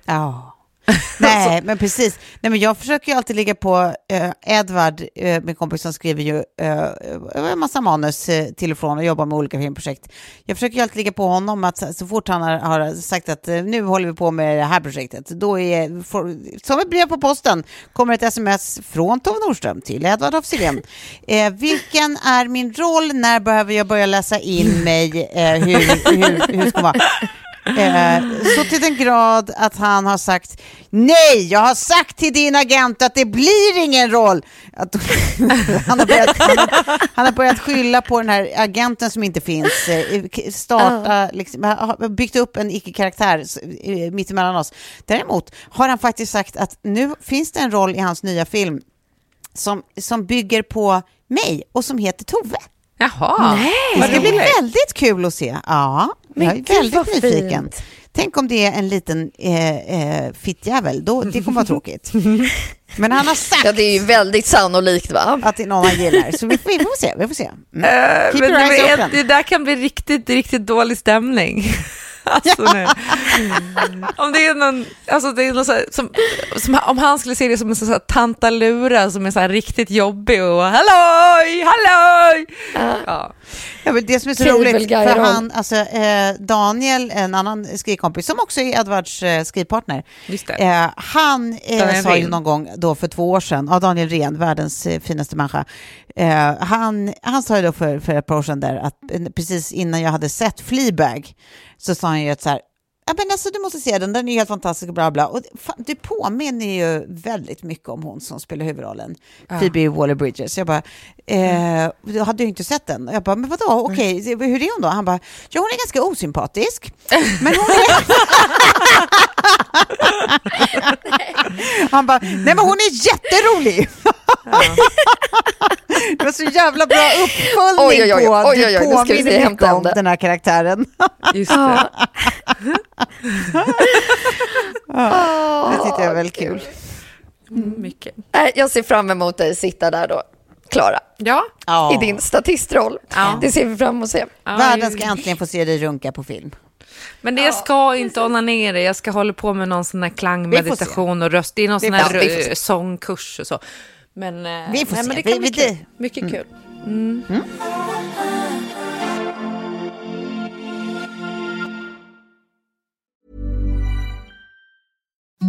Ja. Nej, men precis. Nej, men jag försöker ju alltid ligga på, eh, Edvard, eh, min kompis som skriver ju eh, en massa manus eh, till och från och jobbar med olika filmprojekt. Jag försöker ju alltid ligga på honom att så fort han har, har sagt att eh, nu håller vi på med det här projektet, då är, for, som ett brev på posten, kommer ett sms från Tove Nordström till Edvard af eh, vilken är min roll? När behöver jag börja läsa in mig? Eh, hur, hur, hur ska man? Eh, så till den grad att han har sagt nej, jag har sagt till din agent att det blir ingen roll. Att, han, har börjat, han, har, han, har börjat, skylla på den här agenten som inte finns, eh, starta, uh. liksom, har byggt upp en icke-karaktär eh, mittemellan oss. Däremot har han faktiskt sagt att nu finns det en roll i hans nya film som, som bygger på mig och som heter Tove. Jaha, Nej, det ska bli väldigt kul att se. Ja, Men jag är väldigt nyfiken. Fint. Tänk om det är en liten eh, eh, fittjävel, då, det kommer vara tråkigt. Men han har sagt... Ja, det är ju väldigt sannolikt va? Att det är någon han gillar. Så vi får, vi får se. Vi får se. Mm. Uh, men det, det där kan bli riktigt, riktigt dålig stämning. Alltså, om det är någon, alltså det är någon så här, som, som, om han skulle se det som en sån här tantalura som är så här riktigt jobbig och halloj, halloj! Uh. Ja. Ja, men det som är så roligt, för han, alltså, eh, Daniel, en annan skrivkompis, som också är Edvards eh, skrivpartner, eh, han eh, sa ju någon gång då för två år sedan, ja, Daniel Rehn, världens eh, finaste människa, eh, han, han sa ju då för, för ett par år sedan där att precis innan jag hade sett Fleabag så sa han ju att så här, Ja, men alltså, du måste se den, den är helt fantastisk och bla bla. Och det påminner ju väldigt mycket om hon som spelar huvudrollen, ja. Phoebe Waller-Bridges. Jag bara, eh, du hade ju inte sett den. Jag bara, men vadå, okej, okay. hur är hon då? Han bara, ja hon är ganska osympatisk, men hon är... Han bara, nej men hon är jätterolig. Ja. det var så jävla bra uppföljning oj, oj, oj, på att du påminner mycket om den här karaktären. Just det. ja, det tyckte jag är väldigt kul. Mm, mycket. Jag ser fram emot dig sitta där då Klara. Ja. I din statistroll. Ja. Det ser vi fram emot att se. Världen ska äntligen få se dig runka på film. Men det jag ska inte onanera, jag ska hålla på med någon sån här klangmeditation och röst. Det är någon sån här sångkurs och så. Men, eh, vi får nej, se. Men det kan vi, bli kul. Mycket mm. kul. Mm. Mm.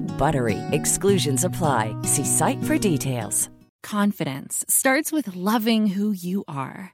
BUTTERY. Exclusions apply. See site for details. Confidence starts with loving who you are.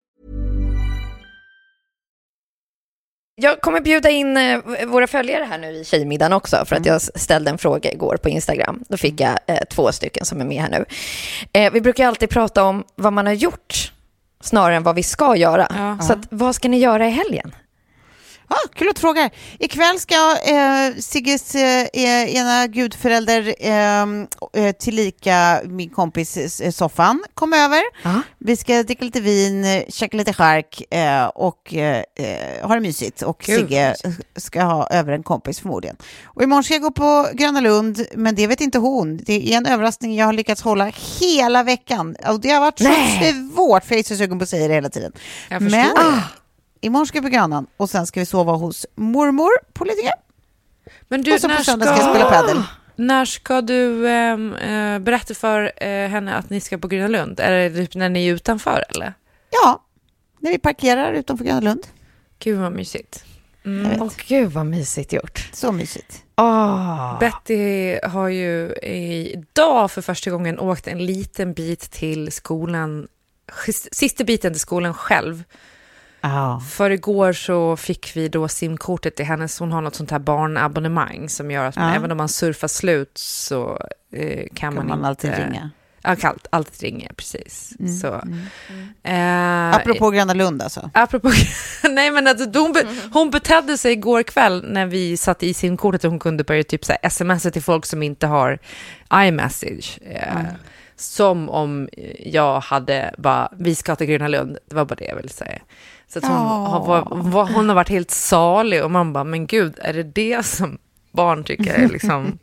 Jag kommer bjuda in eh, våra följare här nu i Tjejmiddagen också, för att mm. jag ställde en fråga igår på Instagram. Då fick jag eh, två stycken som är med här nu. Eh, vi brukar alltid prata om vad man har gjort, snarare än vad vi ska göra. Ja. Så att, vad ska ni göra i helgen? Ah, kul att du frågar. Ikväll ska eh, Sigges eh, ena gudförälder, ehm, eh, tillika min kompis eh, Soffan, komma över. Ah. Vi ska dricka lite vin, käka lite chark eh, och eh, eh, ha det mysigt. Och kul. Sigge ska ha över en kompis förmodligen. Och imorgon ska jag gå på Gröna Lund, men det vet inte hon. Det är en överraskning jag har lyckats hålla hela veckan. Och det har varit Nej. så svårt, för jag är så sugen på att säga det hela tiden. men, ah imorgon ska vi på Grönan och sen ska vi sova hos mormor på Lidingö. Men du, och så på söndag ska jag spela padel. När ska du ehm, eh, berätta för eh, henne att ni ska på Gröna Lund? Är det typ när ni är utanför eller? Ja, när vi parkerar utanför Gröna Lund. Gud vad mysigt. Mm. Åh gud vad mysigt gjort. Så mysigt. Oh. Betty har ju idag för första gången åkt en liten bit till skolan, sista biten till skolan själv. Oh. För igår så fick vi då simkortet till hennes, hon har något sånt här barnabonnemang som gör att man, även om man surfar slut så eh, kan, kan, man, man inte... alltid ringa. Ja, kan alltid ringa, precis. Mm, så, mm. Eh, apropå Gröna Lund alltså? Apropå, nej men alltså, hon, be, hon betedde sig igår kväll när vi satt i simkortet och hon kunde börja typ så här, smsa till folk som inte har iMessage. Eh, mm. Som om jag hade bara, vi ska till Gröna Lund, det var bara det jag ville säga. Så att hon, oh. har, hon har varit helt salig och man bara, men gud, är det det som barn tycker är liksom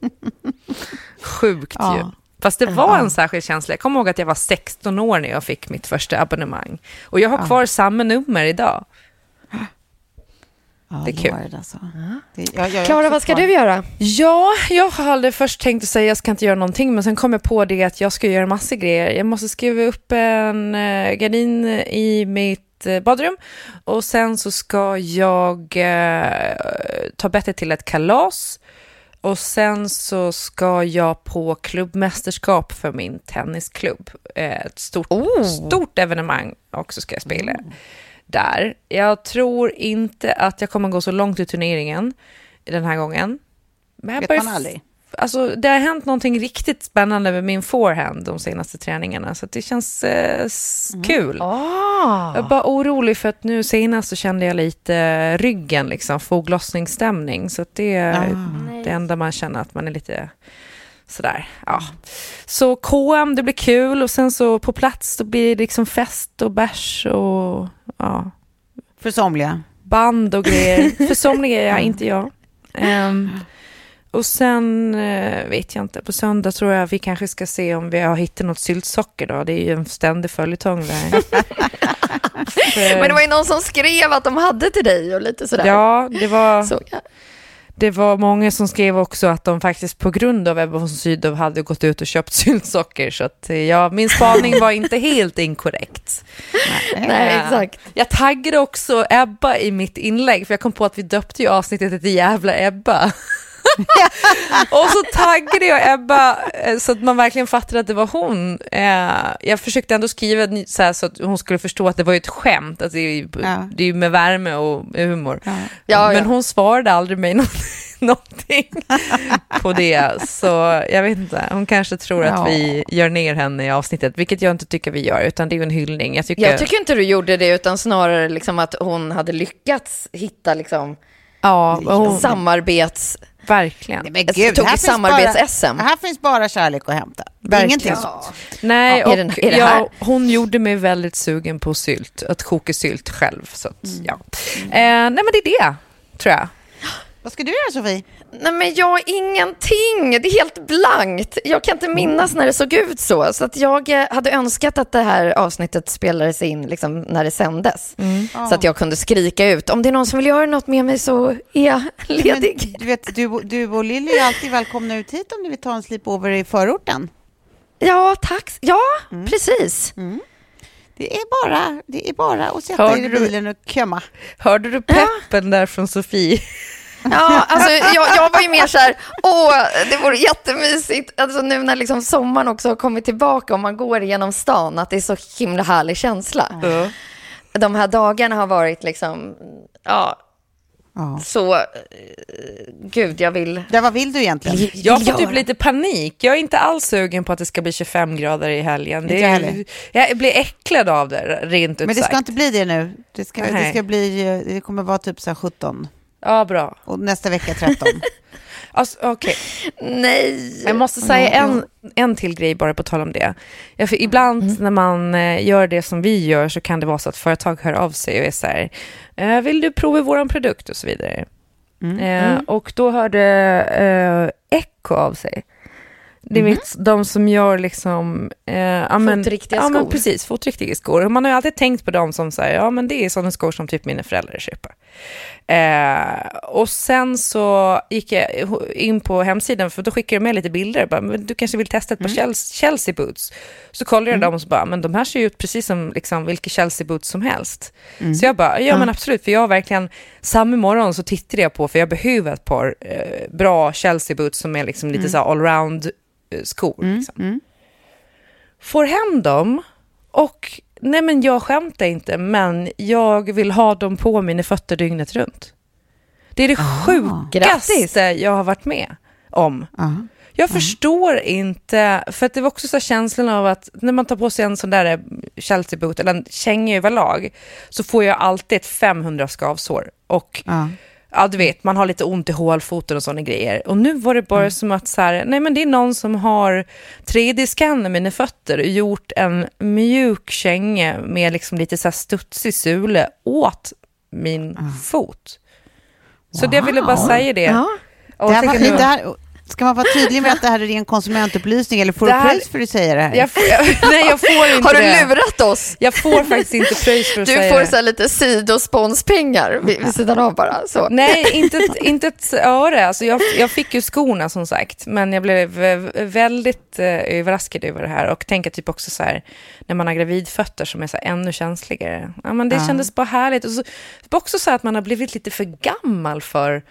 sjukt ja. ju. Fast det var en särskild känsla. Jag kommer ihåg att jag var 16 år när jag fick mitt första abonnemang. Och jag har kvar samma nummer idag. Ja, det är kul. Det alltså. Klara, vad ska du göra? Ja, jag hade först tänkt att säga att jag ska inte göra någonting, men sen kom jag på det att jag ska göra massor grejer. Jag måste skriva upp en uh, gardin i mitt Eh, badrum. Och sen så ska jag eh, ta Betty till ett kalas. Och sen så ska jag på klubbmästerskap för min tennisklubb. Eh, ett stort, oh. stort evenemang också ska jag spela mm. där. Jag tror inte att jag kommer gå så långt i turneringen den här gången. Men jag Vet man aldrig? Alltså, det har hänt någonting riktigt spännande med min forehand de senaste träningarna, så det känns eh, mm. kul. Oh. Jag är bara orolig för att nu senast så kände jag lite ryggen, liksom, foglossningsstämning, så det är oh. det enda man känner att man är lite sådär. Ja. Så KM, det blir kul och sen så på plats då blir det liksom fest och bärs och ja, För somliga. Band och grejer. För somliga är jag, inte jag. Um, och sen uh, vet jag inte, på söndag tror jag vi kanske ska se om vi har hittat något syltsocker då. Det är ju en ständig följetong där. Men det var ju någon som skrev att de hade till dig och lite sådär. Ja, det var... Så, ja. Det var många som skrev också att de faktiskt på grund av Ebba von Sydow hade gått ut och köpt syltsocker. Så att ja, min spaning var inte helt inkorrekt. Nej, exakt. Jag taggade också Ebba i mitt inlägg, för jag kom på att vi döpte ju avsnittet till Jävla Ebba. och så taggade jag Ebba eh, så att man verkligen fattade att det var hon. Eh, jag försökte ändå skriva så, här, så att hon skulle förstå att det var ett skämt. Att det, är, ja. det är med värme och humor. Ja. Ja, Men hon svarade aldrig mig någonting på det. Så jag vet inte, hon kanske tror att vi gör ner henne i avsnittet, vilket jag inte tycker vi gör, utan det är ju en hyllning. Jag tycker, jag tycker inte du gjorde det, utan snarare liksom att hon hade lyckats hitta liksom Ja, hon... samarbets Verkligen. Nej, men gud, här, samarbets bara, här finns bara kärlek att hämta. Ingenting ja. Nej, och är den, är ja, hon gjorde mig väldigt sugen på sylt, att koka sylt själv. Så att, mm. ja. Mm. Eh, nej, men det är det, tror jag. Vad ska du göra, Sofie? Nej, men jag ingenting. Det är helt blankt. Jag kan inte minnas när det såg ut så. Så att jag eh, hade önskat att det här avsnittet spelades in liksom, när det sändes. Mm. Så att jag kunde skrika ut. Om det är någon som vill göra något med mig så är jag ledig. Men, du, vet, du, du och Lilly är alltid välkomna ut hit om ni vill ta en sleepover i förorten. Ja, tack. Ja, mm. precis. Mm. Det är, bara, det är bara att sätta Hörde er i bilen och kömma. Hörde du peppen ja. där från Sofie? Ja, alltså jag, jag var ju mer så här, åh, det vore jättemysigt, alltså nu när liksom sommaren också har kommit tillbaka och man går genom stan, att det är så himla härlig känsla. Mm. De här dagarna har varit liksom, ja, Ja. Så, uh, gud, jag vill... Ja, vad vill du egentligen? Jag får typ lite panik. Jag är inte alls sugen på att det ska bli 25 grader i helgen. Det är, jag blir äcklad av det, rent ut Men det ska inte bli det nu. Det, ska, det, ska bli, det kommer vara typ så 17. Ja, bra. Och nästa vecka 13. alltså, okay. Nej. Jag måste säga en, en till grej bara på tal om det. Ja, för ibland mm. när man eh, gör det som vi gör så kan det vara så att företag hör av sig och är så här, eh, vill du prova vår produkt och så vidare. Mm. Eh, mm. och då hörde eh, Echo av sig. Det mm. vet de som gör liksom... Eh, ja, men, fotriktiga skor. Ja, men precis, fotriktiga skor. Man har ju alltid tänkt på dem som säger, ja men det är sådana skor som typ mina föräldrar köper. Eh, och sen så gick jag in på hemsidan, för då skickade de med lite bilder. Bara, men du kanske vill testa ett par mm. Chelsea boots? Så kollade jag mm. dem och så bara, men de här ser ju ut precis som liksom, vilka Chelsea boots som helst. Mm. Så jag bara, ja men absolut, för jag har verkligen, samma morgon så tittade jag på, för jag behöver ett par eh, bra Chelsea boots som är liksom lite mm. så allround eh, skor. Mm, liksom. Mm. Får hem dem och Nej men jag skämtar inte, men jag vill ha dem på mina fötter dygnet runt. Det är det ah, sjukaste jag har varit med om. Ah, jag ah. förstår inte, för det var också så känslan av att när man tar på sig en sån där eh, Chelsea boot, eller en känga överlag, så får jag alltid ett 500 skavsår. Och ja du vet, man har lite ont i hålfoten och sådana grejer. Och nu var det bara mm. som att så här, nej men det är någon som har 3D-skannat mina fötter och gjort en mjuk känga med liksom lite så här studsig sule åt min mm. fot. Så wow. det ville bara säga det. Ja. Och det, var, det, här, Ska man vara tydlig med att det här är ren konsumentupplysning eller får du pröjs för att säga det här? Jag får, jag, nej, jag får inte Har du det. lurat oss? Jag får faktiskt inte pröjs för att du säga det. Du får så lite sidosponspengar vid, vid sidan av bara. Så. Nej, inte, inte ett öre. Alltså jag, jag fick ju skorna som sagt, men jag blev väldigt eh, överraskad över det här och tänker typ också så här, när man har gravidfötter som är så ännu känsligare. Ja, men det ja. kändes bara härligt. Och så, också så här att man har blivit lite för gammal för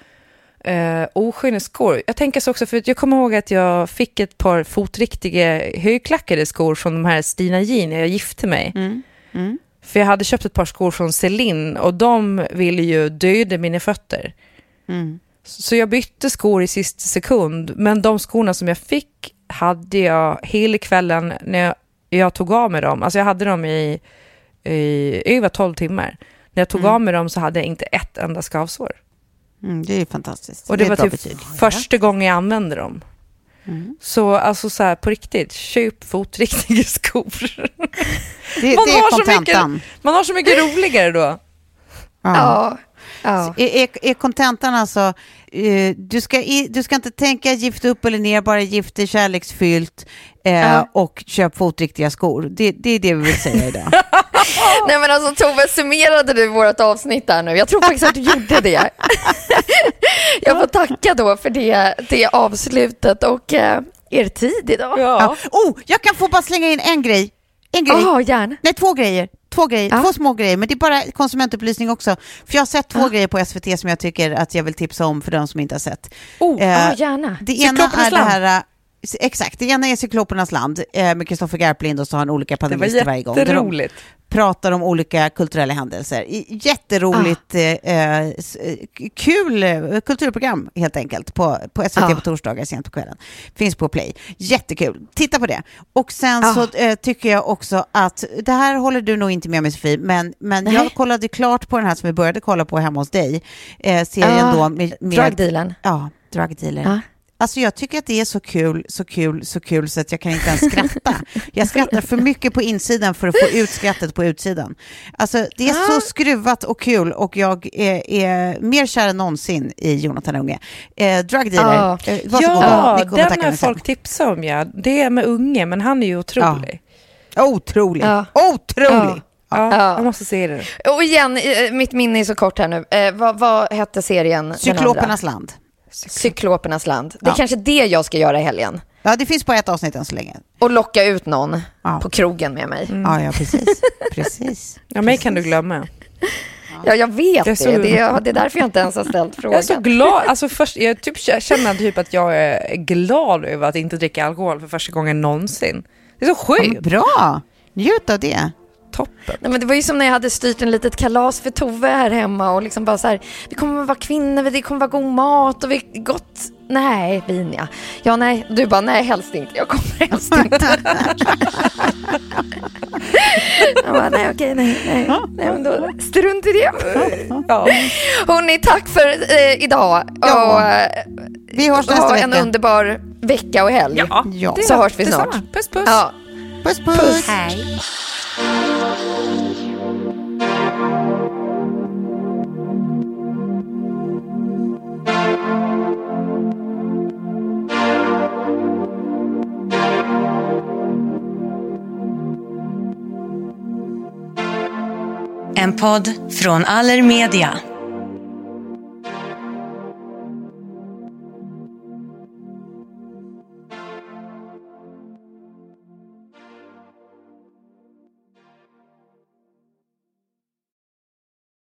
eh, oskönhetsskor. Jag tänker så också, för jag kommer ihåg att jag fick ett par fotriktiga högklackade skor från de här Stina Jean när jag gifte mig. Mm. Mm. För jag hade köpt ett par skor från Celine och de ville ju döda mina fötter. Mm. Så jag bytte skor i sista sekund, men de skorna som jag fick hade jag hela kvällen när jag, jag tog av mig dem. Alltså jag hade dem i, i över 12 timmar. När jag tog mm. av mig dem så hade jag inte ett enda skavsår. Mm, det är fantastiskt. Och det, det var typ betyg. första gången jag använde dem. Mm. Så alltså så här, på riktigt, köp fotriktiga skor. Det, man, det har så mycket, man har så mycket roligare då. Ja. ja. Är, är kontentan alltså, uh, du, ska i, du ska inte tänka gift upp eller ner, bara gift dig kärleksfyllt uh, ja. och köp fotriktiga skor. Det, det är det vi vill säga idag. Nej men alltså Tove, summerade du vårt avsnitt där nu? Jag tror faktiskt att du gjorde det. jag får tacka då för det, det avslutet och uh, er tid idag. Ja. ja. Oh, jag kan få bara slänga in en grej. En grej. Oh, gärna. Nej, två grejer. Två, grejer, ja. två små grejer, men det är bara konsumentupplysning också. För jag har sett två ja. grejer på SVT som jag tycker att jag vill tipsa om för de som inte har sett. Oh, eh, oh gärna. Det ena är det här Exakt, det ena är Cyklopernas land eh, med Kristoffer Garplind och så har han olika panelister varje gång. Det var jätteroligt pratar om olika kulturella händelser. Jätteroligt, ah. Eh, eh, kul eh, kulturprogram helt enkelt på, på SVT ah. på torsdagar sent på kvällen. Finns på Play. Jättekul, titta på det. Och sen ah. så eh, tycker jag också att, det här håller du nog inte med mig Sofie, men, men jag kollade klart på den här som vi började kolla på hemma hos dig, eh, serien då med... med Drugdealen. Ja, Drugdealen. Alltså jag tycker att det är så kul, så kul, så kul så att jag kan inte ens skratta. Jag skrattar för mycket på insidan för att få ut skrattet på utsidan. Alltså det är så skruvat och kul och jag är, är mer kär än någonsin i Jonathan Unge. Eh, drug dealer, ah. eh, Ja, den har folk tipsat om ja. Det är med Unge, men han är ju otrolig. Ja. Otrolig, ja. otrolig. Ja. Ja, jag måste se det. Och igen, eh, mitt minne är så kort här nu. Eh, vad, vad hette serien? Cyklopernas land. Cyklopernas land. Det är ja. kanske det jag ska göra i helgen. Ja, det finns på ett avsnitt än så länge. Och locka ut någon ja. på krogen med mig. Mm. Ja, ja, precis. precis. Ja, mig kan du glömma. Ja, jag vet det. Är, så... det. Det, är, det är därför jag inte ens har ställt frågan. Jag är så glad. Alltså först, jag typ känner typ att jag är glad över att inte dricka alkohol för första gången någonsin. Det är så sjukt. Ja, bra. Njut av det toppen. Nej, men det var ju som när jag hade styrt en litet kalas för Tove här hemma och liksom bara så här, vi kommer att vara kvinnor, det kommer att vara god mat och vi gott, nej, vin ja. Ja, nej, du bara, nej, helst inte, jag kommer helst inte. jag bara, nej, okej, nej, nej, nej, men då strunt i det. ja. Hörni, tack för eh, idag. Ja. Och, eh, vi hörs nästa vecka. Ha en underbar vecka och helg. Ja, så hörs vi snart. Puss, puss. Ja. Puss, puss. puss. Hej. En podd från Allermedia.